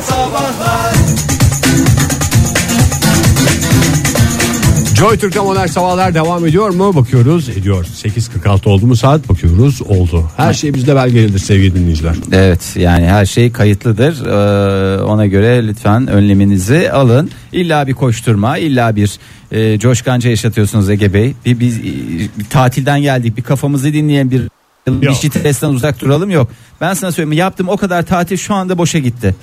Sabahlar Joy Türk'te modern sabahlar devam ediyor mu? Bakıyoruz. Ediyor. 8.46 oldu mu saat? Bakıyoruz. Oldu. Her şey bizde belgelidir sevgili dinleyiciler. Evet yani her şey kayıtlıdır. Ee, ona göre lütfen önleminizi alın. İlla bir koşturma, illa bir e, coşkanca yaşatıyorsunuz Ege Bey. Bir, biz e, bir tatilden geldik, bir kafamızı dinleyen bir bir stresten uzak duralım yok. Ben sana söyleyeyim yaptım o kadar tatil şu anda boşa gitti.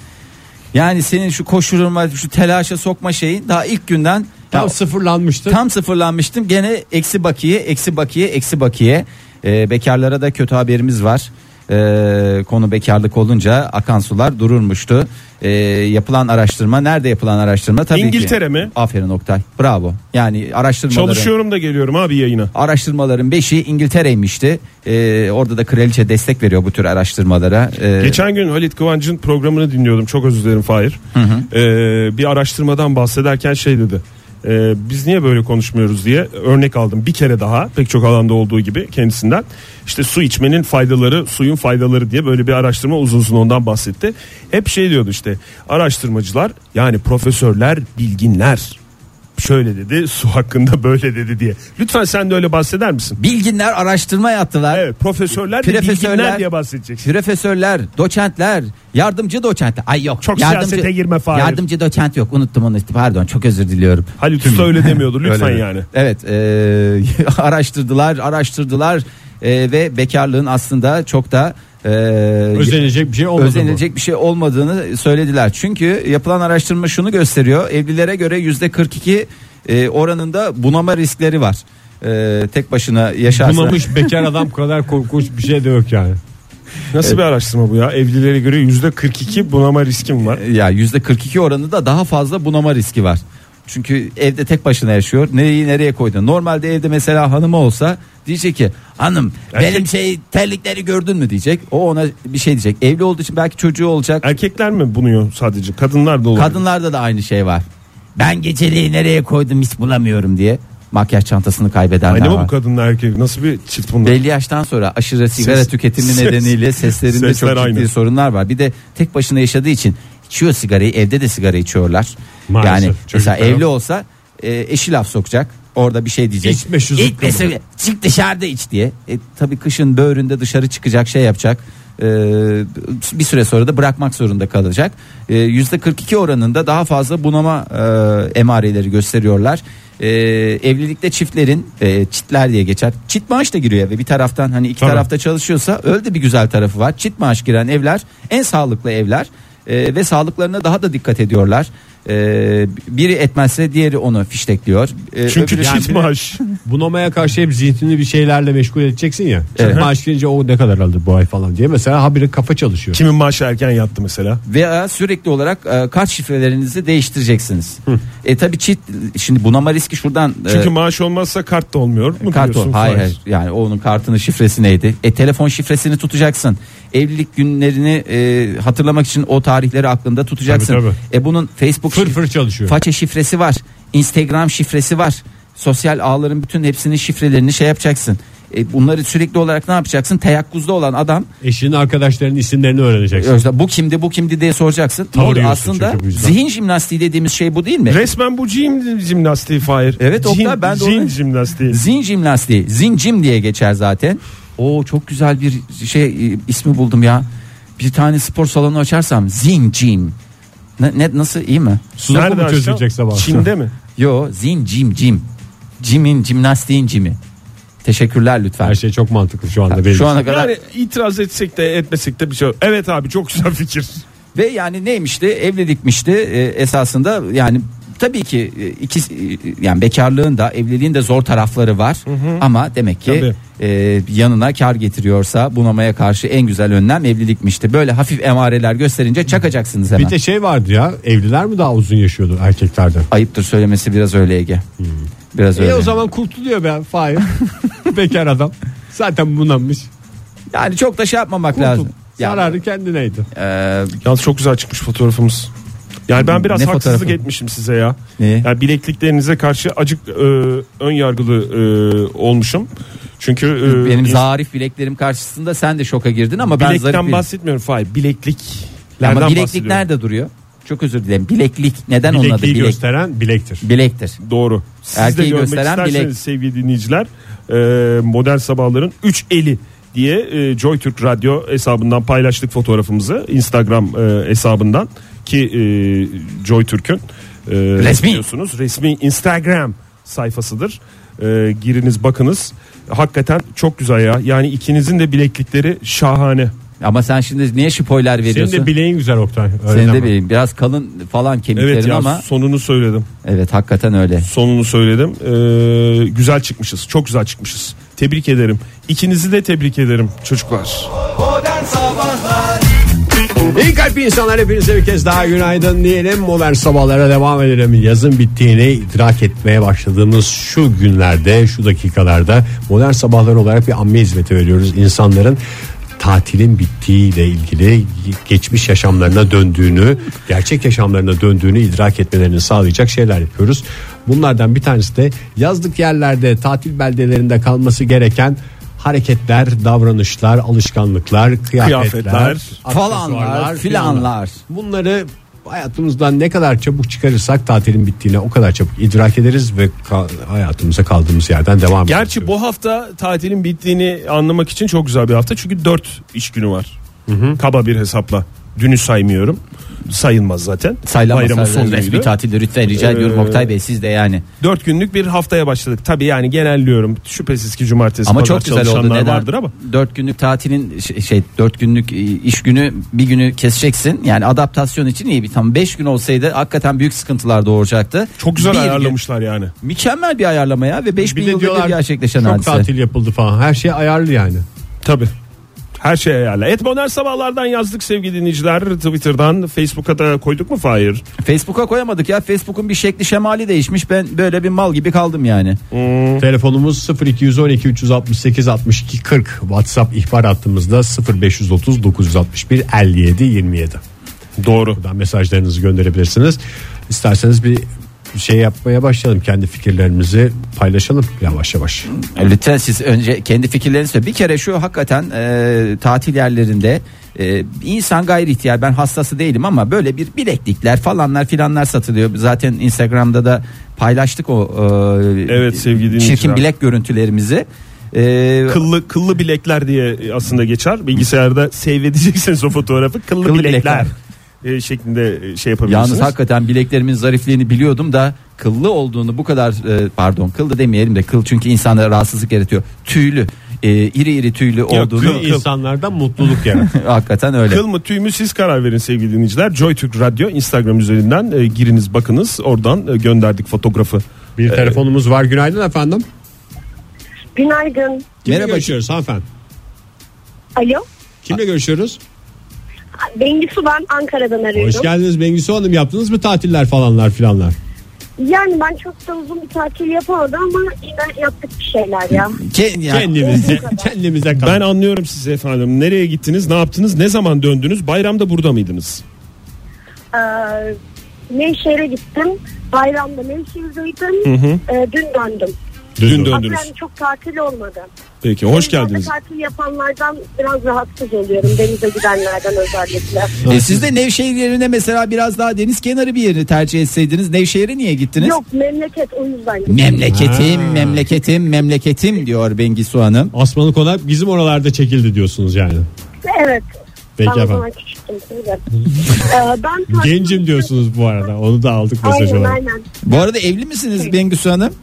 Yani senin şu koşturma, şu telaşa sokma şeyin daha ilk günden Tam ya, sıfırlanmıştı. Tam sıfırlanmıştım. Gene eksi bakiye, eksi bakiye, eksi bakiye. Ee, bekarlara da kötü haberimiz var. Ee, konu bekarlık olunca akan sular dururmuştu. Ee, yapılan araştırma nerede yapılan araştırma tabii ki. İngiltere mi? Aferin Oktay. Bravo. Yani araştırmaların Çalışıyorum da geliyorum abi yayına. araştırmaların 5'i İngiltere'ymişti. Ee, orada da kraliçe destek veriyor bu tür araştırmalara. Ee, Geçen gün Halit Kıvanç'ın programını dinliyordum. Çok özür dilerim Fahir. Ee, bir araştırmadan bahsederken şey dedi. Ee, biz niye böyle konuşmuyoruz diye örnek aldım bir kere daha pek çok alanda olduğu gibi kendisinden. İşte su içmenin faydaları suyun faydaları diye böyle bir araştırma uzun uzun ondan bahsetti. Hep şey diyordu işte araştırmacılar yani profesörler bilginler şöyle dedi su hakkında böyle dedi diye lütfen sen de öyle bahseder misin? bilginler araştırma yaptılar. Evet profesörler Profesörler- bilginler diye bahsedeceksin. Profesörler, doçentler, yardımcı doçentler. Ay yok. Çok yardımcı, siyasete girme Fahir. Yardımcı doçent yok. Unuttum onu. Pardon. Çok özür diliyorum. Halit Usta öyle demiyordu lütfen Öyle. yani. Evet. e, araştırdılar, araştırdılar e, ve bekarlığın aslında çok da e, Özenilecek bir şey olmadı özenilecek bir şey olmadığını söylediler. Çünkü yapılan araştırma şunu gösteriyor. Evlilere göre yüzde 42 e, oranında bunama riskleri var. E, tek başına yaşarsa. Bunamış bekar adam kadar korkunç bir şey de yok yani. Nasıl bir araştırma bu ya? Evlilere göre yüzde 42 bunama riskim var. Ya yüzde 42 oranında daha fazla bunama riski var. Çünkü evde tek başına yaşıyor. Nereyi nereye koydun? Normalde evde mesela hanımı olsa diyecek ki hanım Erkek- benim şey terlikleri gördün mü diyecek. O ona bir şey diyecek. Evli olduğu için belki çocuğu olacak. Erkekler mi bunuyor sadece? Kadınlar da olabilir. Kadınlarda da aynı şey var. Ben geceliği nereye koydum hiç bulamıyorum diye. Makyaj çantasını kaybedenler Aynı mı var. bu kadınlar erkek? Nasıl bir çift bunlar? Belli yaştan sonra aşırı sigara tüketimi ses- nedeniyle seslerinde sesler çok ciddi aynı. sorunlar var. Bir de tek başına yaşadığı için içiyor sigarayı evde de sigara içiyorlar. Maalesef, yani mesela çocuklar. evli olsa e, eşi laf sokacak. Orada bir şey diyecek. İçme şu İçme sigara- çık dışarıda iç diye. E, tabii kışın böğründe dışarı çıkacak şey yapacak. E, bir süre sonra da bırakmak zorunda kalacak. E, Yüzde 42 oranında daha fazla bunama e, emareleri gösteriyorlar. E, evlilikte çiftlerin e, çitler diye geçer. Çit maaş da giriyor eve. Bir taraftan hani iki Tabii. tarafta çalışıyorsa öyle de bir güzel tarafı var. Çit maaş giren evler en sağlıklı evler E, ve sağlıklarına daha da dikkat ediyorlar. E, biri etmezse diğeri onu fiştekliyor. E, Çünkü öbürü- çift maaş. Bunamaya karşı hep zihnini bir şeylerle meşgul edeceksin ya. Evet. Evet. Maaş gelince o ne kadar alır bu ay falan diye. Mesela habire kafa çalışıyor. Kimin maaşı erken yattı mesela? veya sürekli olarak e, kart şifrelerinizi değiştireceksiniz. E tabi çift şimdi bunama riski şuradan e, Çünkü maaş olmazsa kart da olmuyor mu kart diyorsun? o. Hayır, hayır. Yani onun kartının şifresi neydi? E telefon şifresini tutacaksın. Evlilik günlerini e, hatırlamak için o tarihleri aklında tutacaksın. Tabii, E bunun Facebook Fır fır çalışıyor. faça şifresi var. Instagram şifresi var. Sosyal ağların bütün hepsinin şifrelerini şey yapacaksın. E bunları sürekli olarak ne yapacaksın? Teyakkuzda olan adam Eşinin arkadaşlarının isimlerini öğreneceksin. Özde bu kimdi bu kimdi diye soracaksın. Tanıyorsun Aslında zihin jimnastiği dediğimiz şey bu değil mi? Resmen bu jim jimnastiği Fahir. Evet, Oktay, Jim- ben de onu- jimnastiği. Zihin jimnastiği. Zincim diye geçer zaten. O çok güzel bir şey e, ismi buldum ya. Bir tane spor salonu açarsam zincim. Ne, ne nasıl iyi mi? Sudoku Nerede mu çözülecek sabah? Çin'de mi? Yo zincim cim. Cimin jimnastiğin cimi. Teşekkürler lütfen. Her şey çok mantıklı şu anda belli. Şu ana kadar Yani itiraz etsek de etmesek de bir şey yok. Evet abi çok güzel fikir. Ve yani neymişti evlilikmişti e, esasında yani tabii ki e, iki e, yani bekarlığın da evliliğin de zor tarafları var ama demek ki Tabii. e, yanına kar getiriyorsa bunamaya karşı en güzel önlem evlilikmişti. Böyle hafif emareler gösterince çakacaksınız hemen. Bir de şey vardı ya evliler mi daha uzun yaşıyordu erkeklerden? Ayıptır söylemesi biraz öyle Ege. Biraz öyle. E o zaman kurtuluyor be Fahir. Bekar adam. Zaten bunamış. Yani çok da şey yapmamak lazım. Kurtul. Ya, Zararı kendineydi. e, Yalnız çok güzel çıkmış fotoğrafımız. Yani ben biraz Ne haksızlık fotoğrafı? etmişim size ya. Neyi? Yani bilekliklerinize karşı acık e, ön yargılı e, olmuşum. Çünkü e, benim zarif bileklerim karşısında sen de şoka girdin ama ben zarif bilekten bahsetmiyorum Fahir. Bilekliklerden ama bileklik nerede duruyor? çok özür dilerim. Bileklik. Neden onun adı bilek? gösteren bilektir. Bilektir. Doğru. Siz Erkeği de gösteren bilek. sevgili dinleyiciler e, modern sabahların 3 eli diye e, Joy Türk Radyo hesabından paylaştık fotoğrafımızı Instagram e, hesabından ki e, Joy Türk'ün e, Resmi. biliyorsunuz resmi Instagram sayfasıdır. E, giriniz bakınız. Hakikaten çok güzel ya. Yani ikinizin de bileklikleri şahane. Ama sen şimdi niye spoiler Senin veriyorsun? de bileğin güzel Oktay. Öyle Senin de bileğin biraz kalın falan kemiklerin Evet ya ama sonunu söyledim. evet hakikaten öyle. Sonunu söyledim. Ee, güzel çıkmışız. Çok güzel çıkmışız. Tebrik ederim. İkinizi de tebrik ederim çocuklar. İyi kalp insanlar hepinize bir kez daha günaydın diyelim. Modern sabahlara devam edelim. Yazın bittiğini idrak etmeye başladığımız şu günlerde, şu dakikalarda modern sabahlar olarak bir amme hizmeti veriyoruz. İnsanların tatilin bittiğiyle ilgili geçmiş yaşamlarına döndüğünü, gerçek yaşamlarına döndüğünü idrak etmelerini sağlayacak şeyler yapıyoruz. Bunlardan bir tanesi de yazlık yerlerde, tatil beldelerinde kalması gereken hareketler, davranışlar, alışkanlıklar, kıyafetler, Kıyafetler, falanlar, filanlar. Bunları hayatımızdan ne kadar çabuk çıkarırsak tatilin bittiğine o kadar çabuk idrak ederiz ve ka- hayatımıza kaldığımız yerden devam ederiz. Gerçi bu hafta tatilin bittiğini anlamak için çok güzel bir hafta. Çünkü 4 iş günü var. Kaba bir hesapla. Dünü saymıyorum. Sayılmaz zaten. Sayılamaz. Bayramın Sayılamaz. Resmi sonuydu. tatilde lütfen rica ediyorum Ee, Oktay Bey siz de yani. 4 günlük bir haftaya başladık. Tabii yani genelliyorum. Şüphesiz ki cumartesi Ama pazar çok güzel oldu. Neden? vardır ama. 4 günlük tatilin şey, şey 4 günlük e, iş günü bir günü keseceksin. Yani adaptasyon için iyi bir tam 5 gün olsaydı hakikaten büyük sıkıntılar doğuracaktı. Çok güzel Bir gün- ayarlamışlar yani. Mükemmel bir ayarlama ya ve 5 bin bir de yılda bir gerçekleşen çok hadise. tatil yapıldı falan. Her şey ayarlı yani. Tabii. Her şey ayarla. Et modern sabahlardan yazdık sevgili dinleyiciler. Twitter'dan Facebook'a da koyduk mu Fahir? Facebook'a koyamadık ya. Facebook'un bir şekli şemali değişmiş. Ben böyle bir mal gibi kaldım yani. Telefonumuz 0212 368 62 40. WhatsApp ihbar hattımızda 0530 961 57 27. Doğru. Buradan mesajlarınızı gönderebilirsiniz. İsterseniz bir şey yapmaya başlayalım. Kendi fikirlerimizi paylaşalım yavaş yavaş. Lütfen siz önce kendi fikirlerinizi söyle. Bir kere şu hakikaten e, tatil yerlerinde e, insan gayri ihtiyar ben hastası değilim ama böyle bir bileklikler falanlar filanlar satılıyor. Zaten Instagram'da da paylaştık o e, Evet sevgili çirkin bilek görüntülerimizi. E, Kıllı kıllı bilekler diye aslında geçer. Bilgisayarda save edecekseniz o fotoğrafı kıllı, Kıllı bilekler, e, şeklinde e, şey yapabilirsiniz. Yalnız hakikaten bileklerimin zarifliğini biliyordum da kıllı olduğunu bu kadar e, pardon kıllı demeyelim de kıl çünkü insana rahatsızlık yaratıyor. Tüylü e, iri iri tüylü olduğunu kıl- kıl. İnsanlardan mutluluk yaratır. hakikaten öyle. Kıl mı tüy mü siz karar verin sevgili dinleyiciler. Joy Türk Radyo Instagram üzerinden e, giriniz bakınız. Oradan e, gönderdik fotoğrafı. Bir telefonumuz var. Günaydın efendim. Günaydın. Kimle Merhaba. görüşüyoruz hanımefendi? Alo. Kimle görüşüyoruz? Bengisu ben Ankara'dan arıyorum. Hoş geldiniz Bengisu Hanım. Yaptınız mı tatiller falanlar filanlar? Yani ben çok da uzun bir tatil yapamadım ama yine yaptık bir şeyler ya. Ke- ya- Kendimize, kendimize Ben kalın. anlıyorum sizi efendim. Nereye gittiniz? Ne yaptınız? Ne zaman döndünüz? Bayramda burada mıydınız? Ee, Nevşehir'e gittim. Bayramda Nevşehir'deydim. Hı hı. Ee, dün döndüm. Dün Aslında döndünüz. yani çok tatil olmadı. Peki hoş geldiniz. tatil yapanlardan biraz rahatsız oluyorum. Denize gidenlerden özellikle. E, siz de Nevşehir yerine mesela biraz daha deniz kenarı bir yerini tercih etseydiniz Nevşehir'e niye gittiniz? Yok memleket o yüzden. Memleketim, memleketim, memleketim diyor Bengisu Hanım. Asmalı konak bizim oralarda çekildi diyorsunuz yani. Evet. Peki ben o efendim. zaman küçüktüm. tabii. Ee, ben Gencim diyorsunuz bu arada. Onu da aldık mesaj Aynen olarak. aynen. Bu arada evli misiniz Bengisu Hanım?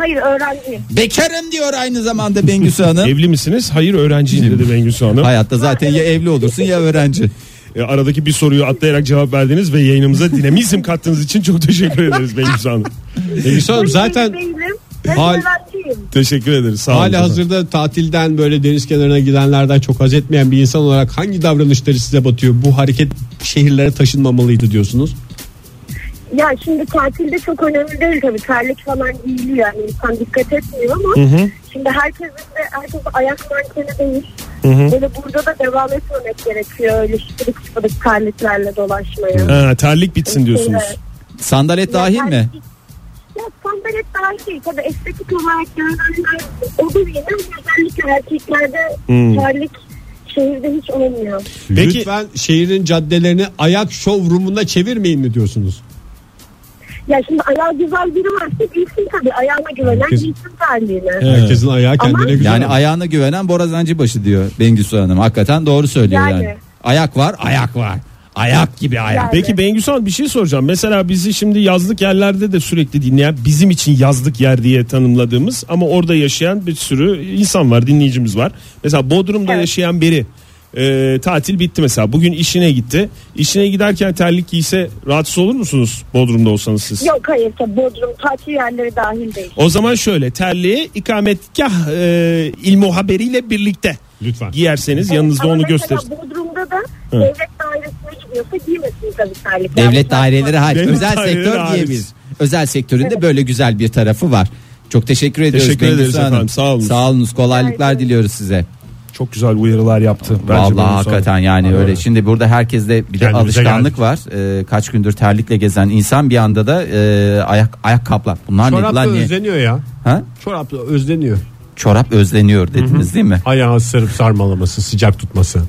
Hayır öğrenciyim. Bekarım diyor aynı zamanda Bengisu Hanım. Evli misiniz? Hayır öğrenciyim dedi Bengüsü Hanım. Hayatta zaten ya evli olursun ya öğrenci. E, aradaki bir soruyu atlayarak cevap verdiniz ve yayınımıza dinamizm kattığınız için çok teşekkür ederiz Bengüsü Hanım. Bengisu Hanım zaten Hal-. Teşekkür ederiz. Sağ olun. Hali hazırda tatilden böyle deniz kenarına gidenlerden çok haz etmeyen bir insan olarak hangi davranışları size batıyor? Bu hareket şehirlere taşınmamalıydı diyorsunuz. Ya şimdi tatilde çok önemli değil tabii. Terlik falan giyiliyor yani insan dikkat etmiyor ama şimdi herkesin de herkes ayak mankeni değil. Böyle burada da devam etmemek gerekiyor öyle şıpıdık şıpıdık terliklerle dolaşmaya. Ha, terlik bitsin diyorsunuz. Evet. Sandalet dahil Ya mi? Ya sandalet dahil değil. Tabii estetik olarak görünenler o da yine özellikle erkeklerde Hmm. terlik şehirde hiç olmuyor. Peki- Lütfen şehrin caddelerini ayak showroomuna çevirmeyin mi diyorsunuz? Ya şimdi ayağı güzel biri varsa bilsin tabii ayağına güvenen Herkes- bilsin terliğini. Herkesin ayağı Ama- kendine güzel. Yani ayağına güvenen borazancı başı diyor Bengüsü Hanım. Hakikaten doğru söylüyor yani. Yani. Ayak var, ayak var. Ayak gibi ayak. Yani. Peki Bengüsü Hanım bir şey soracağım. Mesela bizi şimdi yazlık yerlerde de sürekli dinleyen bizim için yazlık yer diye tanımladığımız ama orada yaşayan bir sürü insan var dinleyicimiz var. Mesela Bodrum'da Evet. yaşayan biri e, tatil bitti mesela bugün işine gitti. İşine giderken terlik giyse rahatsız olur musunuz Bodrum'da olsanız siz? Yok hayır tabii Bodrum tatil yerleri dahil değil. O zaman şöyle terliği ikametgah e, ilmu haberiyle birlikte Lütfen. giyerseniz Evet, yanınızda onu gösterin. Bodrum'da da devlet dairesine gidiyorsa giymesin tabii terlik. Devlet daireleri hariç. Devlet özel daireleri sektör hariç. diyebiliriz. Özel sektöründe böyle güzel bir tarafı var. Çok teşekkür ediyoruz. Teşekkür ederiz efendim, sağ olun. Sağ olunuz. Kolaylıklar diliyoruz size. Çok güzel uyarılar yaptı. bence Vallahi hakikaten yani öyle. Şimdi burada herkeste bir de Kendimize alışkanlık geldik. var. Ee, kaç gündür terlikle gezen insan bir anda da e, ayak ayak kaplar. Bunlar ne Çorap da lan niye? özleniyor ya. Ha? Çorap da özleniyor. Çorap özleniyor dediniz değil mi? Ayağı sarıp sarmalaması, sıcak tutması.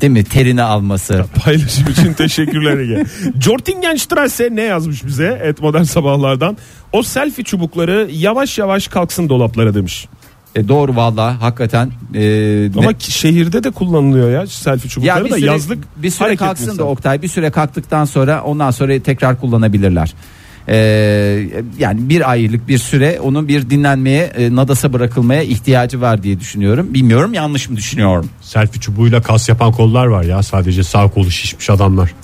Değil mi? Terini alması. Paylaşım için teşekkürler Ege. Jortingenstrasse ne yazmış bize et modern sabahlardan? O selfie çubukları yavaş yavaş kalksın dolaplara demiş. E, doğru vallahi hakikaten. E, Ama ne- şehirde de kullanılıyor ya selfie çubukları ya bir da süre, yazlık bir süre kalksın da. Oktay bir süre kalktıktan sonra ondan sonra tekrar kullanabilirler. Ee, yani bir aylık bir süre onun bir dinlenmeye e, nadasa bırakılmaya ihtiyacı var diye düşünüyorum. Bilmiyorum yanlış mı düşünüyorum? Selfie çubuğuyla kas yapan kollar var ya. Sadece sağ kolu şişmiş adamlar.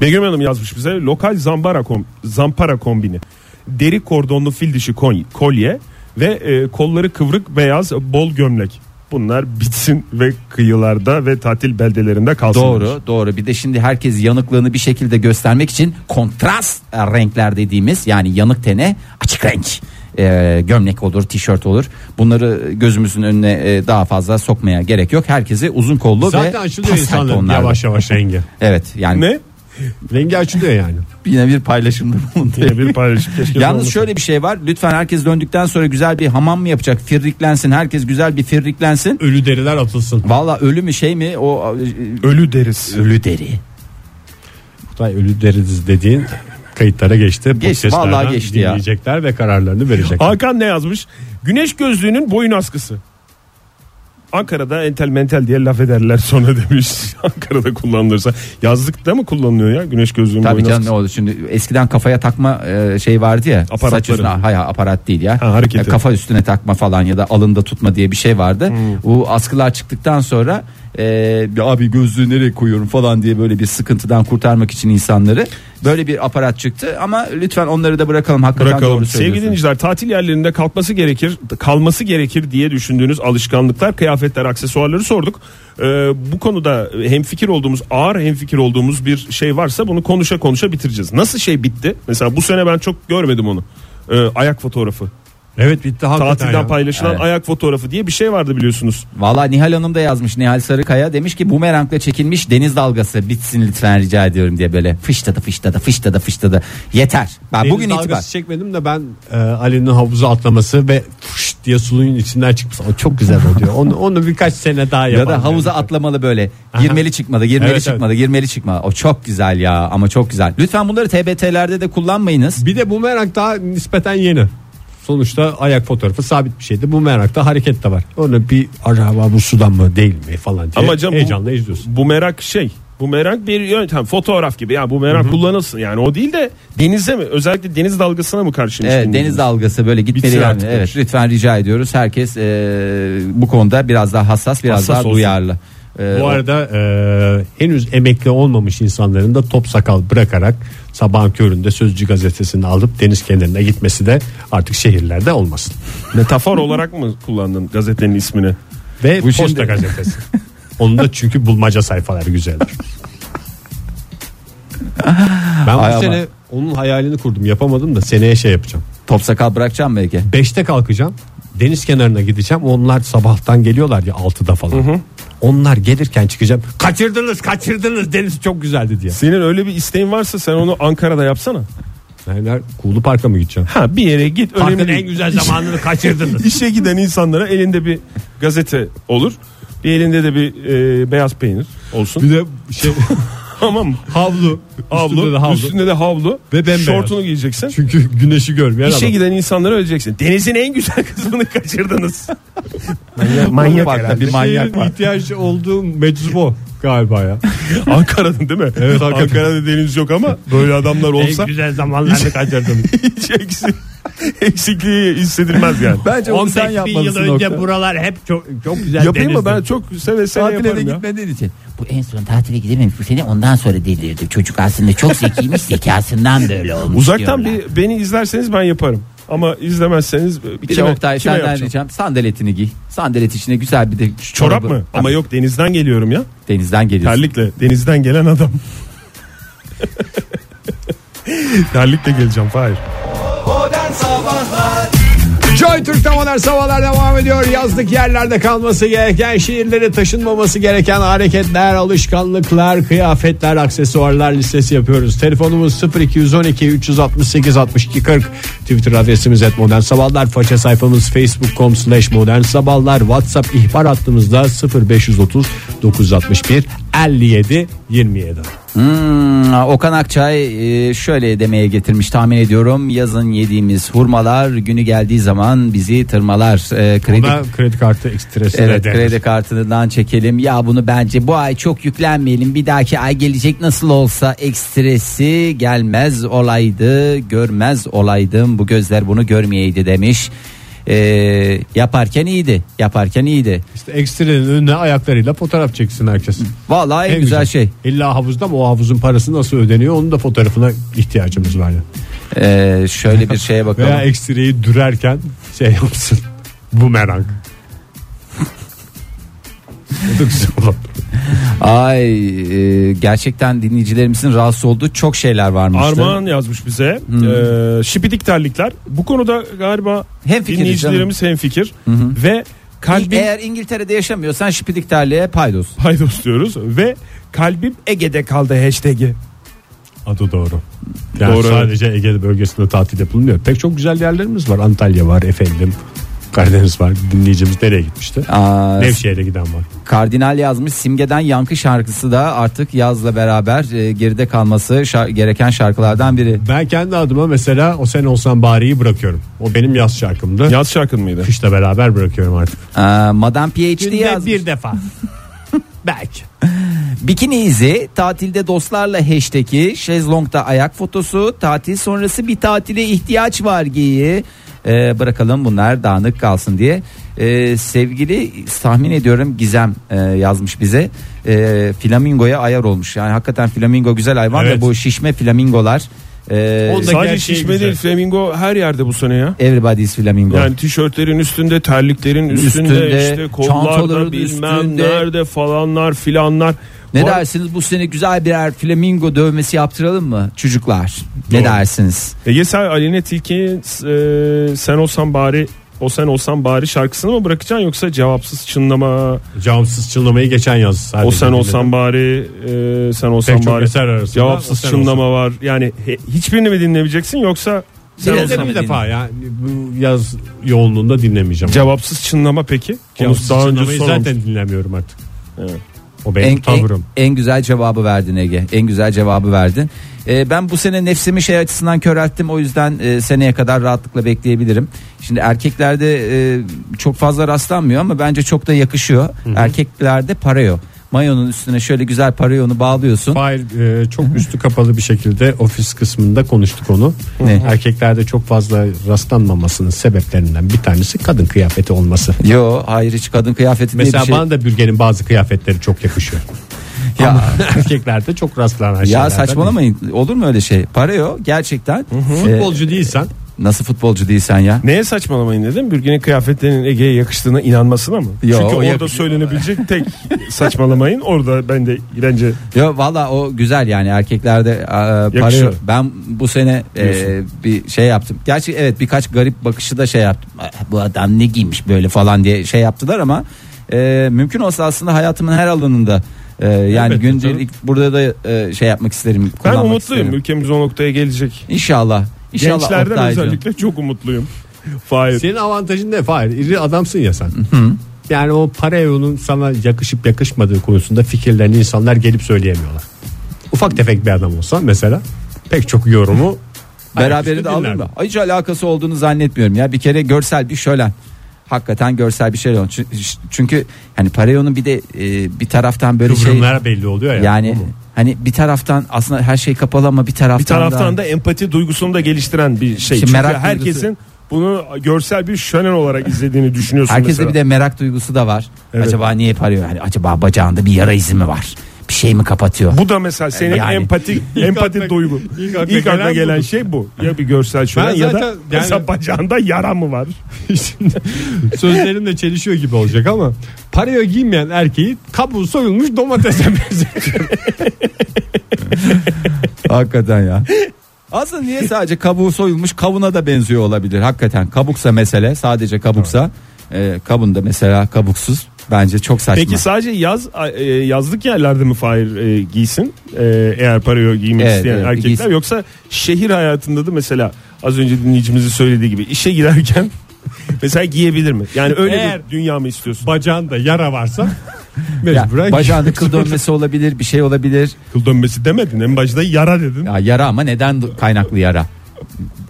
Begüm Hanım yazmış bize lokal zampara, kom, zampara kombini. Deri kordonlu fil dişi kolye ve e, kolları kıvrık beyaz bol gömlek. Bunlar bitsin ve kıyılarda ve tatil beldelerinde kalsın. Doğru doğru bir de şimdi herkes yanıklığını bir şekilde göstermek için kontrast e, renkler dediğimiz yani yanık tene açık renk e, gömlek olur tişört olur bunları gözümüzün önüne e, daha fazla sokmaya gerek yok herkesi uzun kollu Zaten ve açılıyor pastel insanların yavaş yavaş rengi. Evet yani Ne? Rengi açılıyor yani. yine bir paylaşımda bulundu. Yine bir paylaşım. Keşke Yalnız olmasa. şöyle bir şey var. Lütfen herkes döndükten sonra güzel bir hamam mı yapacak? Firriklensin. Herkes güzel bir firriklensin. Ölü deriler atılsın. Valla ölü mü şey mi? O e, ölü deriz. ölü deri. Kutay ölü deriz dediğin kayıtlara geçti. Geçti, vallahi geçti ya. dinleyecekler ve kararlarını verecekler. Hakan ne yazmış? Güneş gözlüğünün boyun askısı. Ankara'da entel mentel diye laf ederler sonra demiş. Ankara'da kullanılırsa. Yazlıkta mı kullanılıyor ya güneş gözlüğünün Tabii canım ne oldu şimdi eskiden kafaya takma e, şey vardı ya. Saç üstüne hayır aparat değil ya. Ha, hareketi. E, kafa üstüne takma falan ya da alında tutma diye bir şey vardı. Bu askılar çıktıktan sonra e, abi gözlüğü nereye koyuyorum falan diye böyle bir sıkıntıdan kurtarmak için insanları böyle bir aparat çıktı ama lütfen onları da bırakalım hakikaten Bırakalım. doğru Sevgili dinleyiciler tatil yerlerinde kalkması gerekir, kalması gerekir diye düşündüğünüz alışkanlıklar, kıyafetler, aksesuarları sorduk. Ee, bu konuda hemfikir olduğumuz, ağır hemfikir olduğumuz bir şey varsa bunu konuşa konuşa bitireceğiz. Nasıl şey bitti? Mesela bu sene ben çok görmedim onu. Ee, ayak fotoğrafı. Evet bitti hakikaten Tatilden ya. paylaşılan Evet. ayak fotoğrafı diye bir şey vardı biliyorsunuz. Valla Nihal Hanım da yazmış Nihal Sarıkaya demiş ki bumerangla çekilmiş deniz dalgası bitsin lütfen rica ediyorum diye böyle fıştadı fıştadı fıştadı fıştadı yeter. Ben Deniz bugün dalgası itibaren çekmedim de ben e, Ali'nin havuza atlaması ve fış diye suyun içinden çıkması o çok güzel oluyor. Onu, onu birkaç sene daha ya yapalım. da havuza atlamalı böyle girmeli çıkmalı girmeli Evet, çıkmalı girmeli çıkmalı o çok güzel ya ama çok güzel. Lütfen bunları TBT'lerde de kullanmayınız. Bir de bumerang daha nispeten yeni. Sonuçta ayak fotoğrafı sabit bir şeydi. Bumerang'da hareket de var. Onu bir acaba bu sudan mı değil mi falan diye Ama canım bu- heyecanla izliyorsun. Bu merak şey. Bu merak bir yöntem fotoğraf gibi ya bu merak kullanılsın yani o değil de denize mi özellikle deniz dalgasına mı karşıymış? Evet, deniz dalgası böyle gitmeli yani. artık Evet lütfen rica ediyoruz. Herkes e, bu konuda biraz daha hassas, biraz Hassas daha olsun. duyarlı. E, Bu arada e, henüz emekli olmamış insanların da top sakal bırakarak sabahın köründe Sözcü gazetesini alıp deniz kenarına gitmesi de artık şehirlerde olmasın. Metafor olarak mı kullandın gazetenin ismini? Ve Bu Posta şimdi- gazetesi. Onun da çünkü bulmaca sayfaları güzeldir. Ben bu Ay ama- sene onun hayalini kurdum yapamadım da seneye şey yapacağım. top sakal bırakacağım belki. 5'te kalkacağım. Deniz kenarına gideceğim. Onlar sabahtan geliyorlar ya 6'da falan. Onlar gelirken çıkacağım. Kaçırdınız, kaçırdınız. Deniz çok güzeldi diye. Senin öyle bir isteğin varsa sen onu Ankara'da yapsana. Yani Kuğulu Park'a mı gideceğim? Ha bir yere git önemli Parkın değil. en güzel zamanını kaçırdınız. İşe giden insanlara elinde bir gazete olur. Bir elinde de bir e, beyaz peynir olsun. Bir de şey tamam mı? havlu. Havlu, Üstünde de havlu. üstünde de havlu. Ve bembeyaz. Şortunu giyeceksin. Çünkü güneşi görmeyen İşe adam. giden insanlara öleceksin. Denizin en güzel kısmını kaçırdınız. manyak herhalde. farklı bir manyak var. ihtiyaç olduğu meczubu galiba ya. Ankara'nın değil mi? Evet, hakikaten. Ankara'da deniz yok ama böyle adamlar olsa güzel zamanlarını kaçırdım. hiç eksik, eksikliği hissedilmez yani. Bence onu sen 15 bin yıl yapmalısın önce buralar hep çok çok güzel Yapayım mı denizdi. ben çok seve seve Tatile de yaparım ya. gitmediğin için. Bu en son tatile gidememiş bu sene ondan sonra delirdi. Çocuk aslında çok zekiymiş zekasından böyle olmuş Uzaktan diyorlar. bir beni izlerseniz ben yaparım. Ama izlemezseniz Bir kime, Oktay kime senden yapacağım? ricam sandaletini giy. Sandalet içine güzel bir de şu Çorap çorabı- mı? Ama yok denizden geliyorum ya. Denizden geliyorsun. Terlikle. Denizden gelen adam. Terlikle geleceğim Fahir. Joy Türk'te modern sabahlar devam ediyor. Yazlık yerlerde kalması gereken, şehirlere taşınmaması gereken hareketler, alışkanlıklar, kıyafetler, aksesuarlar listesi yapıyoruz. Telefonumuz 0212 368 62 40. Twitter adresimiz et modern sabahlar. Faça sayfamız facebook.com slash modern sabahlar. WhatsApp ihbar hattımızda 0530 961 57 27. Hmm, Okan Akçay e, şöyle demeye getirmiş tahmin ediyorum. Yazın yediğimiz hurmalar günü geldiği zaman bizi tırmalar. E, kredi Buna kredi kartı ekstresi Evet de kredi kartından çekelim. Ya bunu bence bu ay çok yüklenmeyelim. Bir dahaki ay gelecek nasıl olsa ekstresi gelmez olaydı. Görmez olaydım. Bu gözler bunu görmeyeydi demiş. Ee, yaparken iyiydi. Yaparken iyiydi. İşte ekstrenin önüne ayaklarıyla fotoğraf çeksin herkes. Vallahi en, güzel, şey. İlla havuzda mı o havuzun parası nasıl ödeniyor onun da fotoğrafına ihtiyacımız var. Yani. Ee, şöyle bir şeye bakalım. Veya ekstreyi dürerken şey yapsın. Bumerang. Da güzel. Ay e, gerçekten dinleyicilerimizin rahatsız olduğu çok şeyler varmıştı. Armağan yazmış bize. Hmm. Ee, şipidik terlikler. Bu konuda galiba Hemfikiriz dinleyicilerimiz hemfikir. Ve kalbim Eğer İngiltere'de yaşamıyorsan şipidik terliğe paydos. paydos diyoruz ve kalbim Ege'de kaldı hashtag'i. Adı doğru. Yani Doğru, sadece Ege bölgesinde tatil yapılmıyor. Pek çok güzel yerlerimiz var. Antalya var efendim. Karadeniz var. Dinleyicimiz nereye gitmişti? Aa, Nevşehir'e giden var. Kardinal yazmış simgeden yankı şarkısı da artık yazla beraber e, geride kalması şar- gereken şarkılardan biri. Ben kendi adıma mesela o sen olsan bariyi bırakıyorum. O benim yaz şarkımdı. Yaz şarkın mıydı? Kışla beraber bırakıyorum artık. Aa, Madame PhD yazmış. bir defa. Belki. Bikini izi tatilde dostlarla hashtag'i şezlongda ayak fotosu tatil sonrası bir tatile ihtiyaç var giyi. Ee, bırakalım bunlar dağınık kalsın diye. Ee, sevgili tahmin ediyorum Gizem e, yazmış bize. Ee, flamingoya ayar olmuş. Yani hakikaten flamingo güzel hayvan Evet. ve bu şişme flamingolar. E, Onda Sadece gerçeği şişme güzel. değil flamingo her yerde bu sene ya. everybody's flamingo. Yani tişörtlerin üstünde, terliklerin üstünde, Üstünde, işte çantaların kollarda bilmem üstünde. nerede falanlar filanlar. Ne Var- dersiniz bu sene güzel birer flamingo dövmesi yaptıralım mı çocuklar? Ne Doğru. dersiniz? Ege sen Aline Tilki'nin e, sen olsan bari o sen olsan bari şarkısını mı bırakacaksın yoksa cevapsız çınlama Camsız çınlamayı geçen yaz. sadece o sen dinledim. olsan bari e, sen olsan Pek çok bari eser arasında cevapsız sen çınlama var yani he- hiçbirini mi dinlemeyeceksin yoksa sen Biraz olsan ama bir defa yani bu yaz yoğunluğunda dinlemeyeceğim. cevapsız çınlama peki Onu Cevapsız daha önce çınlamayı zaten dinlemiyorum artık. O benim En, en, tavrım. en güzel cevabı verdin Ege. En güzel cevabı verdin. Ee, ben bu sene nefsimi şey açısından körelttim. O yüzden e, seneye kadar rahatlıkla bekleyebilirim. Şimdi erkeklerde e, çok fazla rastlanmıyor ama bence çok da yakışıyor. Erkeklerde pareo. Mayonun üstüne şöyle güzel parayonu bağlıyorsun. Fahir e, çok üstü kapalı bir şekilde ofis kısmında konuştuk onu. Ne? Erkeklerde çok fazla rastlanmamasının sebeplerinden bir tanesi kadın kıyafeti olması. Yo hayır hiç kadın kıyafeti diye Mesela bir şey. bana da bürgenin bazı kıyafetleri çok yakışıyor. Ya, Ama erkeklerde çok rastlanan ya şeylerden saçmalamayın. Olur mu öyle şey? Pareo gerçekten. değil. e, Futbolcu değilsen nasıl futbolcu değilsen ya? Neye saçmalamayın dedim? Bürgenin kıyafetlerinin Ege'ye yakıştığına inanmasına mı? Yo, Çünkü orada yakışıyor. söylenebilecek tek saçmalamayın orada ben de bence Yo valla o güzel yani erkeklerde e, parıyor. Ben bu sene e, bir şey yaptım. Gerçi evet birkaç garip bakışı da şey yaptım. Ah, Bu adam ne giymiş böyle falan diye şey yaptılar ama e, mümkün olsa aslında hayatımın her alanında e, yani Elbette gündelik burada da e, şey yapmak isterim. ben umutluyum isterim. ülkemiz o noktaya gelecek. İnşallah. İnşallah Gençlerden Oktaycığım. özellikle çok umutluyum. Fahir. senin avantajın ne Fahir? İri adamsın ya sen. yani o parayonun sana yakışıp yakışmadığı konusunda fikirlerini insanlar gelip söyleyemiyorlar. Ufak tefek bir adam olsa mesela pek çok yorumu Beraberinde ayaküstü alır mı? Hiç alakası olduğunu zannetmiyorum ya. Bir kere görsel bir şölen. Hakikaten görsel bir şey oldu. Çünkü, hani Parayon'un bir de e, bir taraftan böyle şey Kıvrımlar belli oluyor ya. yani hani bir taraftan aslında her şey kapalı ama bir taraftan, Bir taraftan da, da empati duygusunu da geliştiren bir şey. Çünkü merak herkesin duygusu- bunu görsel bir şölen olarak izlediğini düşünüyorsun herkeste mesela. bir de merak duygusu da var. Evet. Acaba niye Parayon? Hani acaba bacağında bir yara izi mi var? Bir şey mi kapatıyor? Bu da mesela senin Yani. empati empati duygu. ilk akla İlk akla gelen gelen şey bu. Ya bir görsel şölen Ben ya da yani- mesela bacağında yara mı var? Şimdi sözlerimle çelişiyor gibi olacak ama parayo giymeyen erkeği kabuğu soyulmuş domatese benzetiyor. Hakikaten ya. Aslında niye sadece kabuğu soyulmuş kavuna da benziyor olabilir. Hakikaten kabuksa mesele sadece kabuksa e, kabun da mesela kabuksuz bence çok saçma. Peki sadece yaz e, yazlık yerlerde mi Fahir e, giysin? E, eğer parayı giymek Evet, isteyen evet, erkekler giysin. yoksa şehir hayatında da mesela az önce dinleyicimizin söylediği gibi işe girerken mesela giyebilir mi? Yani öyle Eğer- bir dünya mı istiyorsun? Bacağında yara varsa ya, mecburen bacağında kıl dönmesi olabilir bir şey olabilir. Kıl dönmesi demedin en başta yara dedin. Ya yara ama neden kaynaklı yara?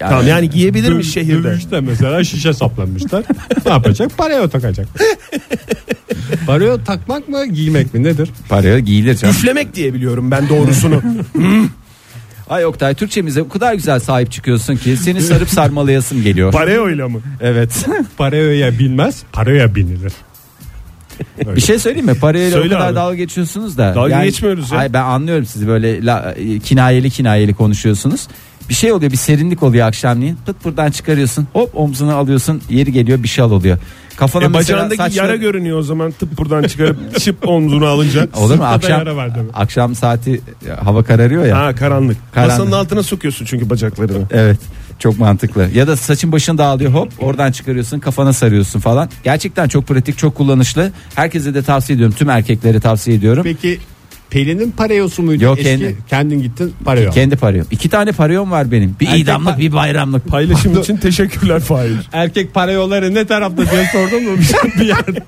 Yani, Tamam yani giyebilir mi Dö- şehirde? Dövüşte mesela şişe saplamışlar. ne yapacak? Parayo takacak. Parayo takmak mı giymek mi nedir? paraya giyilir canım. Üflemek diye biliyorum ben doğrusunu. Ay Oktay Türkçemize o kadar güzel sahip çıkıyorsun ki seni sarıp sarmalayasım geliyor. Pareoyla mı? evet. Parayoya binmez, parayoya binilir. bir şey söyleyeyim mi? Parayla o Söyle kadar abi. dalga geçiyorsunuz da. Dalga geçmiyoruz ya. Ay ben anlıyorum sizi böyle la- kinayeli kinayeli konuşuyorsunuz. Bir şey oluyor bir serinlik oluyor akşamleyin. Pıt buradan çıkarıyorsun. Hop omzuna alıyorsun. Yeri geliyor bir şal oluyor. Kafana E, bacağındaki saçlar- yara görünüyor o zaman tıp buradan çıkarıp çıp omzuna alınca. Olur mu? Akşam, yara var demek. akşam saati e, hava kararıyor ya. Ha karanlık. Karanlık. Masanın altına sokuyorsun çünkü bacaklarını. Evet. Çok mantıklı. Ya da saçın başın dağılıyor hop oradan çıkarıyorsun kafana sarıyorsun falan. Gerçekten çok pratik çok kullanışlı. Herkese de tavsiye ediyorum. Tüm erkeklere tavsiye ediyorum. Peki Pelin'in parayosu muydu? Yok, Eski, kendi. Kendin gittin parayo. Kendi parayom. İki tane parayom var benim. Bir Erkek idamlık pa- bir bayramlık. Paylaşım için teşekkürler Fahir. Erkek parayoları ne tarafta diye sordun mu bir yerde?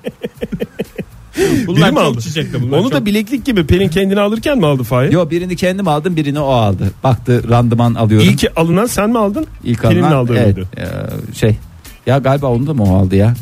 bunlar Biri mi çok aldı? çiçekli bunlar. Onu çok- da bileklik gibi Pelin kendini alırken mi aldı Fahir? Yo birini kendim aldım birini o aldı. Baktı randıman alıyorum. İlk alınan sen mi aldın? İlk Pelin'in alınan aldığı evet, mıydı? e, şey. Ya galiba onu da mı o aldı ya?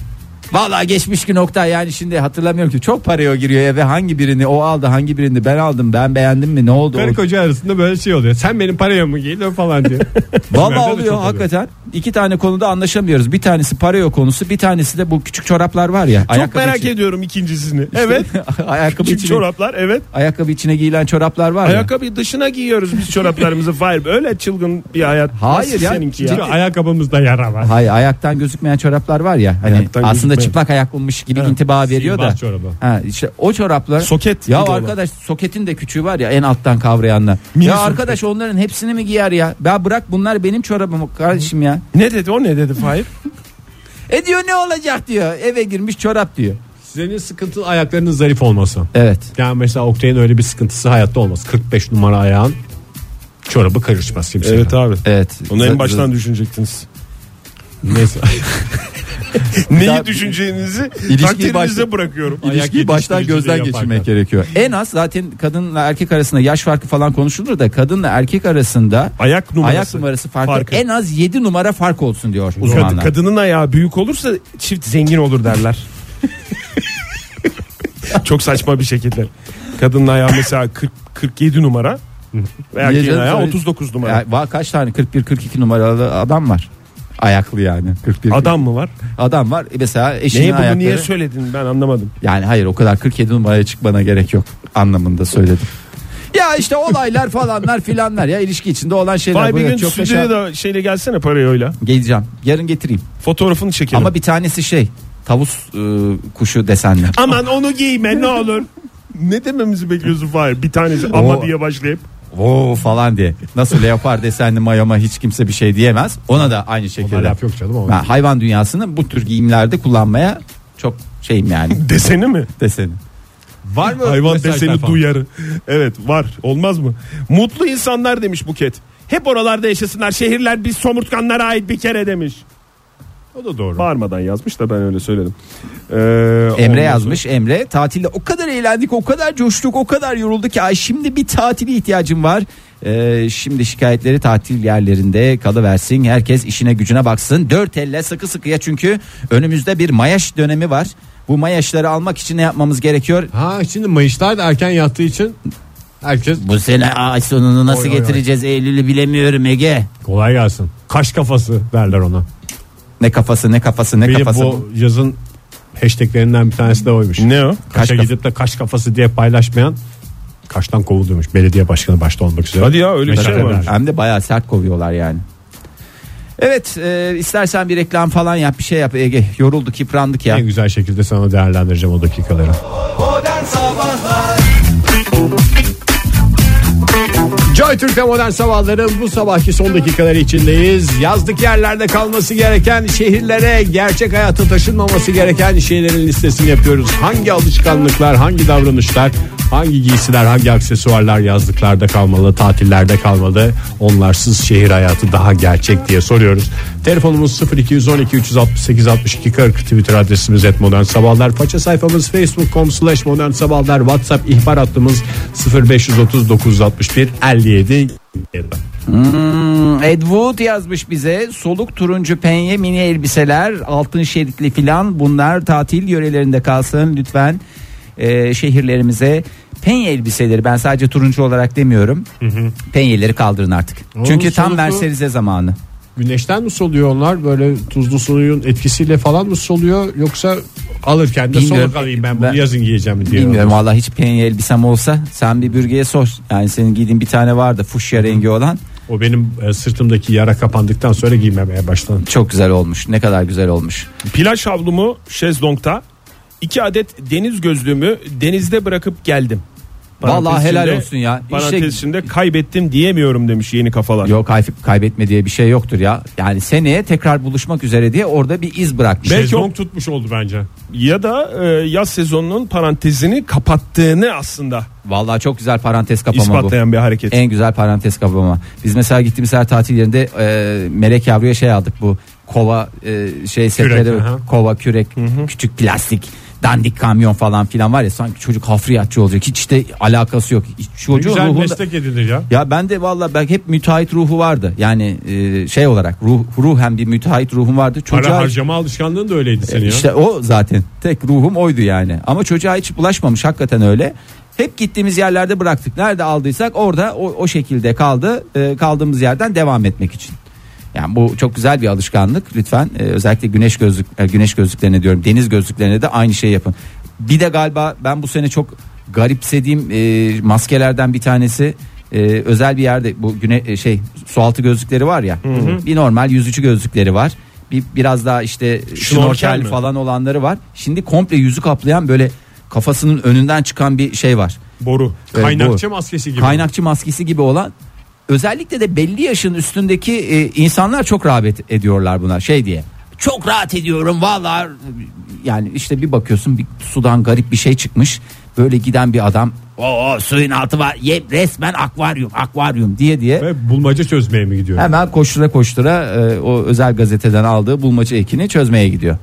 Vallahi geçmiş ki nokta yani şimdi hatırlamıyorum ki çok paraya giriyor eve hangi birini o aldı hangi birini ben aldım ben beğendim mi ne oldu? Karı koca arasında böyle şey oluyor. Sen benim parayomu giydin falan diye. De oluyor hakikaten. İki tane konuda anlaşamıyoruz. Bir tanesi paraya konusu, bir tanesi de bu küçük çoraplar var ya. Çok merak içi- ediyorum ikincisini. Evet. ayakkabı Küçük içine, çoraplar evet. ayakkabı içine giyilen çoraplar var ya. Ayakkabı dışına giyiyoruz biz çoraplarımızı Fahir. Öyle çılgın bir hayat. Hayır Nasıl ya. Seninki ya. ayakkabımızda yara var. Hayır ayaktan gözükmeyen çoraplar var ya. Hani Ayaktan aslında gözükmeyen. çıplak ayaklıymış gibi intiba veriyor da. Sihirbaz çorabı. Ha işte o çoraplar. Soket Ya gibi olan. arkadaş soketin de küçüğü var ya en alttan kavrayanlar. Mini ya soket. arkadaş onların hepsini mi giyer ya? Ya bırak bunlar benim çorabım kardeşim ya. Ne dedi o ne dedi Fahir? E diyor ne olacak diyor. Eve girmiş çorap diyor. Senin sıkıntı ayaklarının zarif olması. Evet. Yani mesela Oktay'ın öyle bir sıkıntısı hayatta olmaz. 45 numara ayağın çorabı karışmaz kimseye. evet abi. Evet. Onu en baştan düşünecektiniz. Neyse. Neyi Daha- düşüneceğinizi takdirinize bırakıyorum. İlişkiyi baştan gözden yaparken. geçirmek gerekiyor. En az zaten kadınla erkek arasında yaş farkı falan konuşulur da kadınla erkek arasında Ayak numarası. ayak numarası farkı, farkı. en az 7 numara fark olsun diyor uzmanlar. kadının ayağı büyük olursa çift zengin olur derler. Çok saçma bir şekilde. Kadının ayağı mesela 40 47 numara ve erkeğin ayağı söyle- 39 numara. Ya, kaç tane 41 42 numaralı adam var. Ayaklı yani 41 Adam mı var? adam var. E Mesela eşinin Neyi bunu ayakları. niye söyledin ben anlamadım. Yani hayır o kadar 47 numaraya çıkmana gerek yok anlamında söyledim. Ya işte olaylar falanlar filanlar ya ilişki içinde olan şeyler. Vay bir gün çok stüdyoya da şeyle gelsene parayla. Geleceğim. Yarın getireyim. Fotoğrafını çekelim. Ama bir tanesi şey tavus e, kuşu desenli. Aman onu giyme ne olur. ne dememizi bekliyorsun Fahir? Bir tanesi ama diye başlayıp. Oo falan diye. Nasıl leopar desenli mayoma hiç kimse bir şey diyemez. Ona da aynı şekilde. laf yok canım. Ben hayvan dünyasını bu tür giyimlerde kullanmaya çok şeyim yani Deseni mi? deseni. Var mı? Hayvan mesajlar deseni falan? duyarı. Evet var. Olmaz mı? Mutlu insanlar demiş Buket. Hep oralarda yaşasınlar. Şehirler biz somurtkanlara ait bir kere demiş. O da doğru. Bağırmadan yazmış da ben öyle söyledim. Ee, Emre yazmış Emre tatilde o kadar eğlendik o kadar coştuk o kadar yorulduk ki ay şimdi bir tatile ihtiyacım var. Ee, şimdi şikayetleri tatil yerlerinde kalıversin herkes işine gücüne baksın dört elle sıkı sıkıya çünkü önümüzde bir mayaş dönemi var. Bu mayaşları almak için ne yapmamız gerekiyor? Ha şimdi Mayıslar da erken yattığı için herkes Bu sene ay sonunu nasıl Oy, oy, oy. getireceğiz Eylül'ü bilemiyorum Ege. kolay gelsin. Kaş kafası derler ona. Ne kafası ne kafası ne Benim kafası. bu yazın hashtaglerinden bir tanesi de oymuş. Ne o? Kaşa Kaş gidip de kaş kafası diye paylaşmayan kaştan kovuluyormuş. Belediye başkanı başta olmak üzere. Hadi ya, öyle bir Meşale şey var. Hem de bayağı sert kovuyorlar yani. Evet e, istersen bir reklam falan yap bir şey yap Ege yorulduk yıprandık ya. En güzel şekilde sana değerlendireceğim o dakikaları. Joy Türk'te modern sabahların bu sabahki son dakikaları içindeyiz. Yazlık yerlerde kalması gereken şehirlere gerçek hayata taşınmaması gereken şeylerin listesini yapıyoruz. Hangi alışkanlıklar, hangi davranışlar, hangi giysiler, hangi aksesuarlar yazlıklarda kalmalı, tatillerde kalmalı. Onlarsız şehir hayatı daha gerçek diye soruyoruz. Telefonumuz 0212 368 62 40 Twitter adresimiz et modern sabahlar. Faça sayfamız facebook.com slash modern sabahlar. Whatsapp ihbar hattımız 0530 961 57 Hmm, Ed Wood yazmış bize soluk turuncu penye mini elbiseler altın şeritli filan bunlar tatil yörelerinde kalsın lütfen Ee, şehirlerimize penye elbiseleri ben sadece turuncu olarak demiyorum. Penyeleri kaldırın artık. Oğlum, çünkü tam soluklu- Mercedes'e zamanı. Güneşten mi soluyor onlar? Böyle tuzlu suyun etkisiyle falan mı soluyor? Yoksa alırken de Bilmiyorum. soluk alayım ben bunu Ben- yazın giyeceğim diye. bilmiyorum vallahi hiç penye elbisem olsa sen bir bürgeye sor. Yani senin giydiğin bir tane vardı fuşya rengi olan. O benim e, sırtımdaki yara kapandıktan sonra giymemeye başladım. çok güzel olmuş ne kadar güzel olmuş. Plaj havlumu şezlongta iki adet deniz gözlüğümü denizde bırakıp geldim. Vallahi helal olsun ya. Parantez İşte- içinde kaybettim diyemiyorum demiş yeni kafalar. Yok kay- kaybetme diye bir şey yoktur ya. Yani seneye tekrar buluşmak üzere diye orada bir iz bırakmış. Belki Şezlong tutmuş oldu bence. Ya da e, yaz sezonunun parantezini kapattığını aslında Vallahi çok güzel parantez kapama bu. ispatlayan bir hareket. En güzel parantez kapama. Biz mesela gittiğimiz her tatil yerinde e, melek yavruya şey aldık bu kova e, şey setleri kova kürek küçük plastik dandik kamyon falan filan var ya sanki çocuk hafriyatçı olacak hiç de alakası yok. Ne Çocuğun güzel ruhunda meslek edinir ya. Ya ben de valla ben hep müteahhit ruhu vardı. Yani e, şey olarak ruh ruhen bir müteahhit ruhum vardı. Para Çocuğa harcama alışkanlığın da öyleydi senin ya. işte o zaten tek ruhum oydu yani. Ama çocuğa hiç bulaşmamış hakikaten öyle. Hep gittiğimiz yerlerde bıraktık. Nerede aldıysak orada o, o şekilde kaldı. E, kaldığımız yerden devam etmek için. Yani bu çok güzel bir alışkanlık. Lütfen e, özellikle güneş gözlük e, güneş gözlüklerine diyorum. Deniz gözlüklerine de aynı şeyi yapın. Bir de galiba ben bu sene çok garipsediğim e, maskelerden bir tanesi e, özel bir yerde bu güne e, şey su altı gözlükleri var ya. Bir normal yüzücü gözlükleri var. Bir biraz daha işte şnorkel falan olanları var. Şimdi komple yüzü kaplayan böyle kafasının önünden çıkan bir şey var. Boru. E, Kaynakçı bu. maskesi gibi. Kaynakçı maskesi gibi olan özellikle de belli yaşın üstündeki e, insanlar çok rağbet ediyorlar buna şey diye. Çok rahat ediyorum vallahi yani işte bir bakıyorsun bir sudan garip bir şey çıkmış. Böyle giden bir adam o suyun altı var ye, resmen akvaryum akvaryum diye diye Ve bulmaca çözmeye mi gidiyor? hemen koştura koştura e, o özel gazeteden aldığı bulmaca ekini çözmeye gidiyor.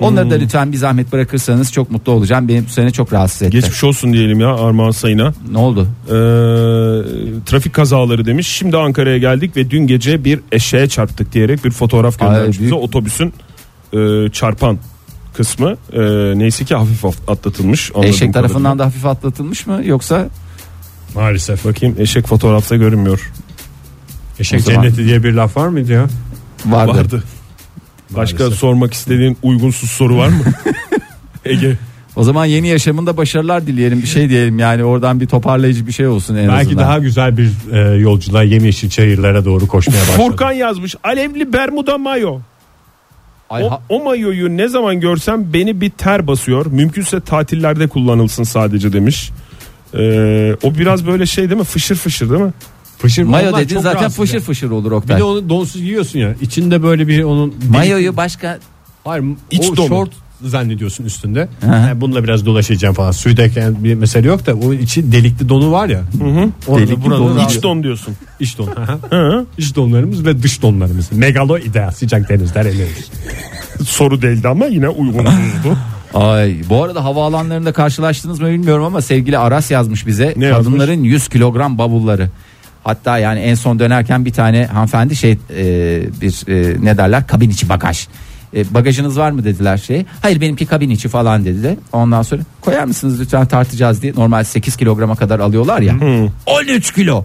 Onları da lütfen bir zahmet bırakırsanız çok mutlu olacağım. Beni bu sene çok rahatsız etti. Geçmiş olsun diyelim ya Armağan Sayın'a. Ne oldu? Ee, trafik kazaları demiş. Şimdi Ankara'ya geldik ve dün gece bir eşeğe çarptık diyerek bir fotoğraf Ay, göndermiş bize. büyük- Otobüsün e, çarpan kısmı e, neyse ki hafif atlatılmış. Eşek tarafından kadarıyla. da hafif atlatılmış mı yoksa Maalesef. Bakayım eşek fotoğrafta görünmüyor. Eşek zaman- cenneti diye bir laf var mıydı ya? vardı? Vardı. Başka Maalesef. sormak istediğin uygunsuz soru var mı? Ege. O zaman yeni yaşamında başarılar dileyelim bir şey diyelim yani oradan bir toparlayıcı bir şey olsun en Belki azından. daha güzel bir e, yolculuğa yemyeşil çayırlara doğru koşmaya başladı. Furkan yazmış. Alevli Bermuda mayo. Ay, O, ha- o mayoyu ne zaman görsem beni bir ter basıyor. Mümkünse tatillerde kullanılsın sadece demiş. Ee, o biraz böyle şey değil mi? Fışır fışır değil mi? Fışır, mayo çok zaten fışır ya. fışır olur Bir Oktay. de onu donsuz giyiyorsun ya. İçinde böyle bir onun Mayoyu başka Hayır, İç o donu. şort zannediyorsun üstünde. hı. Yani bununla biraz dolaşacağım falan. Suydayken bir mesele yok da o içi delikli donu var ya. Orada Delikli donu. İç don diyorsun. İç don. Hı. İç donlarımız ve dış donlarımız. Megalo ideal sıcak denizler emiyoruz. Soru değildi ama yine uygunsuzdu. Ay bu arada havaalanlarında karşılaştınız mı bilmiyorum ama sevgili Aras yazmış bize. Ne Kadınların 100 kilogram bavulları. Hatta yani en son dönerken bir tane hanımefendi şey e, bir e, ne derler kabin içi bagaj. E, bagajınız var mı dediler şey. Hayır benimki kabin içi falan dedi. Ondan sonra koyar mısınız lütfen tartacağız diye. Normal 8 kilograma kadar alıyorlar ya. 13 kilo.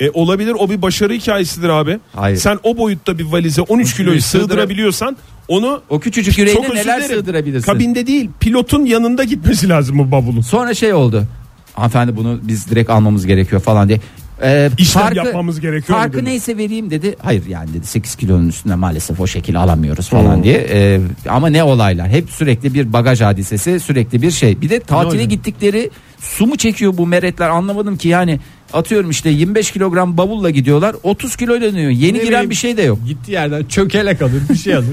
E, olabilir o bir başarı hikayesidir abi. Hayır. Sen o boyutta bir valize 13 kiloyu sığdıra- sığdırabiliyorsan onu O küçücük yüreğine neler dilerim. sığdırabilirsin. Kabinde değil pilotun yanında gitmesi lazım bu bavulun. Sonra şey oldu. Hanımefendi bunu biz direkt almamız gerekiyor falan diye. Ee, İşlem yapmamız gerekiyor Farkı dedi? neyse vereyim dedi. Hayır yani dedi 8 kilonun üstünde maalesef o şekilde alamıyoruz falan Hmm. diye. Ee, ama ne olaylar. Hep sürekli bir bagaj hadisesi sürekli bir şey. Bir de tatile gittikleri su mu çekiyor bu meretler anlamadım ki yani. Atıyorum işte 25 kilogram bavulla gidiyorlar 30 kilo dönüyor. Yeni Ne giren bileyim, bir şey de yok. Gittiği yerden çökelek alır bir şey alır.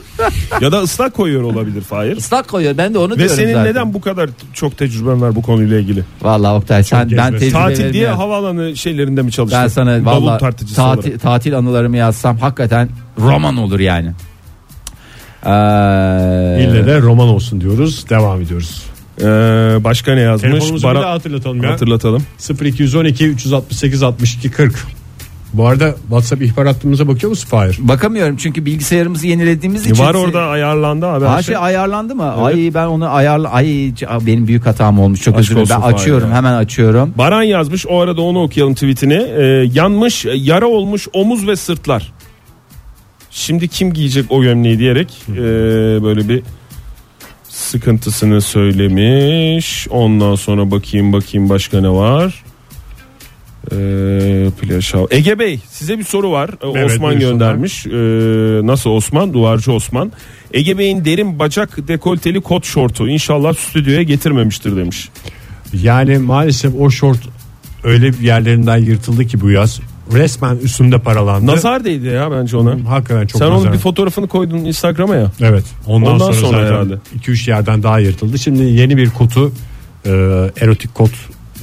ya da ıslak koyuyor olabilir Fahir. Islak koyuyor ben de onu Ve diyorum senin zaten. neden bu kadar çok tecrüben var bu konuyla ilgili? Vallahi Oktay sen ben tecrübelerimi Tatil diye yaz- havaalanı şeylerinde mi çalıştın? Ben sana valla tartıcısı tatil, olarak. tatil anılarımı yazsam hakikaten roman olur yani. Ee, İlle de roman olsun diyoruz. Devam ediyoruz. Ee, başka ne yazmış? Telefonumuzu bir Bara- daha hatırlatalım ya. Hatırlatalım. 0212 368 62 40. Bu arada WhatsApp ihbar hattımıza bakıyor musun Fahir? Bakamıyorum çünkü bilgisayarımızı yenilediğimiz için. Var orada ayarlandı abi. Her şey şey. ayarlandı mı? Ay ben onu ayarla ay benim büyük hatam olmuş. Çok Aşk özür dilerim. Ben Fahir açıyorum ya. hemen açıyorum. Baran yazmış o arada onu okuyalım tweetini. Ee, yanmış yara olmuş omuz ve sırtlar. Şimdi kim giyecek o gömleği diyerek ee, böyle bir sıkıntısını söylemiş. Ondan sonra bakayım bakayım başka ne var. Ee, plaj hava- Ege Bey size bir soru var. Ee, Evet, Osman göndermiş. Ee, nasıl Osman? Duvarcı Osman. Ege Bey'in derin bacak dekolteli kot şortu inşallah stüdyoya getirmemiştir demiş. Yani maalesef o şort öyle bir yerlerinden yırtıldı ki bu yaz. Resmen üstümde paralandı. Nazar değdi ya bence ona. Hakikaten çok Sen nazar. onun bir fotoğrafını koydun Instagram'a ya. Evet. Ondan, Ondan sonra, sonra zaten herhalde. 2-3 yerden daha yırtıldı. Şimdi yeni bir kotu e, erotik kot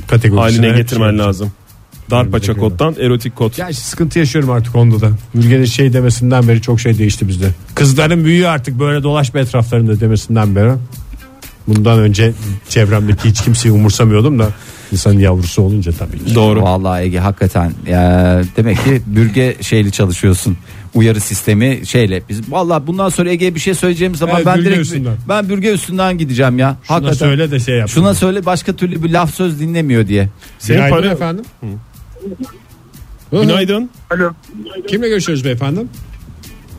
kategorisine Haline getirmen şey- lazım. Dar Önümüzdeki paça kottan erotik. Ya işte sıkıntı yaşıyorum artık onda da. Ülkenin şey demesinden beri çok şey değişti bizde. Kızların büyüğü artık böyle dolaşma etraflarında demesinden beri. Bundan önce çevremdeki hiç kimseyi umursamıyordum da insanın yavrusu olunca tabii ki. Doğru. Vallahi Ege hakikaten ya, demek ki bürge şeyli çalışıyorsun. Uyarı sistemi şeyle biz vallahi bundan sonra Ege'ye bir şey söyleyeceğim zaman Evet, ben bürge direkt üstünden. ben bürge üstünden gideceğim ya. Şuna hakikaten. söyle de şey yap. Şuna söyle başka türlü bir laf söz dinlemiyor diye. Senin Günaydın para- efendim. Günaydın. Alo. Kimle görüşüyoruz beyefendi?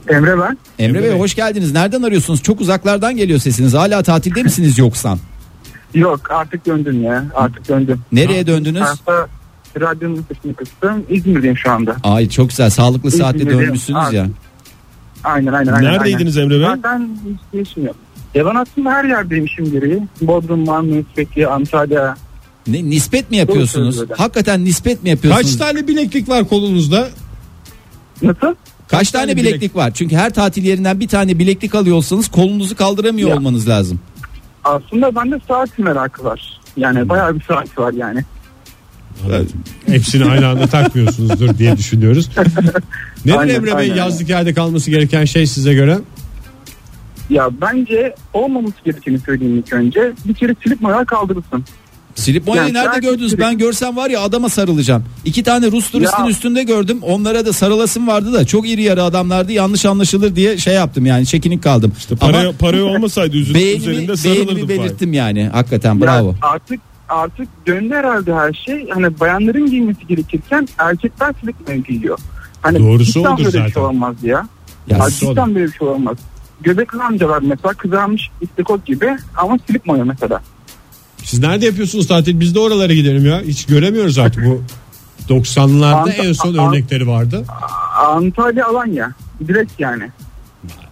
Emre ben. Emre Bey hoş geldiniz. Nereden arıyorsunuz? Çok uzaklardan geliyor sesiniz. Hala tatilde misiniz yoksa? Yok artık döndüm ya. Artık döndüm. Nereye döndünüz? Hafta radyonun sesini kıstım. İzmir'deyim şu anda. Ay çok güzel. Sağlıklı saatte İzmir'de- dönmüşsünüz ya. Aynen aynen. aynen Neredeydiniz aynen. Emre Bey? Zaten hiç değişim yok. Ya ben aslında her yerdeyim gereği. Bodrum, Marmaris, Fethi, Antalya. Ne, nispet mi yapıyorsunuz? Hakikaten nispet mi yapıyorsunuz? Kaç tane bileklik var kolunuzda? Nasıl? Kaç tane tane bileklik bilek- var? Çünkü her tatil yerinden bir tane bileklik alıyorsanız kolunuzu kaldıramıyor Ya. olmanız lazım. Aslında bende saat merakı var. Yani bayağı bir saat var yani. Hepsini aynı anda takmıyorsunuzdur diye düşünüyoruz. Nedir Aynen, Emre Bey aynen. yazlık yerde kalması gereken şey size göre? Ya bence olmaması gerekeni söyleyeyim ilk önce. Bir kere silip mayağı kaldırırsın. Silip Moya'yı Yani nerede gördünüz? Ben görsem var ya adama sarılacağım. İki tane Rus turistin Ya. üstünde gördüm. Onlara da sarılasım vardı da çok iri yarı adamlardı. Yanlış anlaşılır diye şey yaptım yani çekinik kaldım. Paraya, Ama paraya olmasaydı üzerinde beğenimi sarılırdım. Fahir. belirttim yani. Hakikaten Ya bravo. artık artık döndü herhalde her şey. Hani bayanların giymesi gerekirken erkekler silip mayo giyiyor. Hani Doğrusu odur böyle bir zaten. şey olmaz ya. Ya Ya cidden böyle bir şey olmaz. Göbekli amcalar mesela kızarmış istikot gibi ama silip mayo mesela. Siz nerede yapıyorsunuz tatil? Biz de oralara gidelim ya. Hiç göremiyoruz artık bu 90'larda Ant- en son Ant- örnekleri vardı. Antalya Alanya direkt yani.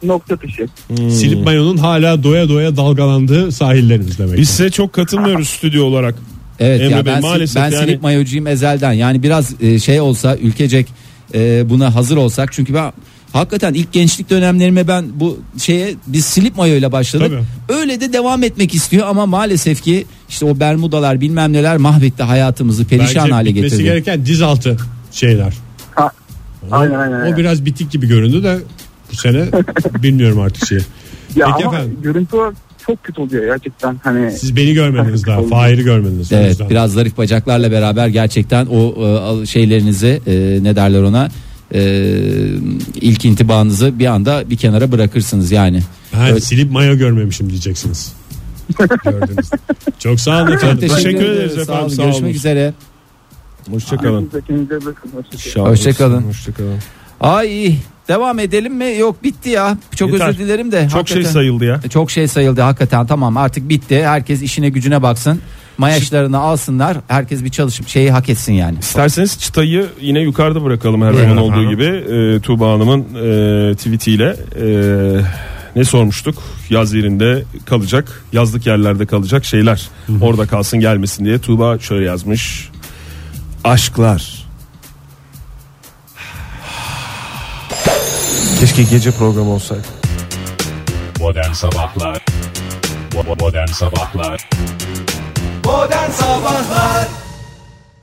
Nokta dışı. Silip mayonun hala doya doya dalgalandığı sahillerimiz demek. Biz size çok katılmıyoruz stüdyo olarak. Evet Emre ya Bey, ben, maalesef ben yani- silip mayocuyum ezelden. Yani biraz e, şey olsa ülkecek e, buna hazır olsak. Çünkü ben hakikaten ilk gençlik dönemlerime ben bu şeye biz silip mayoyla başladık. Öyle de devam etmek istiyor ama maalesef ki işte o bermudalar bilmem neler mahvetti hayatımızı perişan Bence hale getirdi. gereken diz altı şeyler. Ha, O, Aynen, aynen, o biraz bitik gibi göründü de bu sene bilmiyorum artık şeyi. Ya Peki ama efendim. görüntü çok kötü oluyor gerçekten. Hani Siz beni görmediniz daha. Fahir'i görmediniz. Evet biraz zarif bacaklarla beraber gerçekten o e, şeylerinizi e, ne derler ona e, ilk intibanızı bir anda bir kenara bırakırsınız yani. Ha, Evet. silip maya görmemişim diyeceksiniz. Gördünüz. Çok sağ olun efendim. Teşekkür, Teşekkür ederiz. ederiz Sağ efendim, olun. sağ Görüşmek olun. üzere. Hoşçakalın. Hoşçakalın. Hoşçakalın. Hoşçakalın. Ay devam edelim mi? Yok bitti ya. Çok Yeter. özür dilerim de. Çok şey hakikaten- sayıldı ya. Çok şey sayıldı hakikaten tamam artık bitti. Herkes işine gücüne baksın. Mayaşlarını alsınlar. Herkes bir çalışıp şeyi hak etsin yani. İsterseniz çıtayı yine yukarıda bırakalım her zaman olduğu gibi. Ee, Tuğba Hanım'ın e, tweetiyle e, ne sormuştuk? Yaz yerinde kalacak, yazlık yerlerde kalacak şeyler. Orada kalsın gelmesin diye Tuğba şöyle yazmış. Aşklar. Keşke gece programı olsaydı. Modern Sabahlar Modern Sabahlar Modern Sabahlar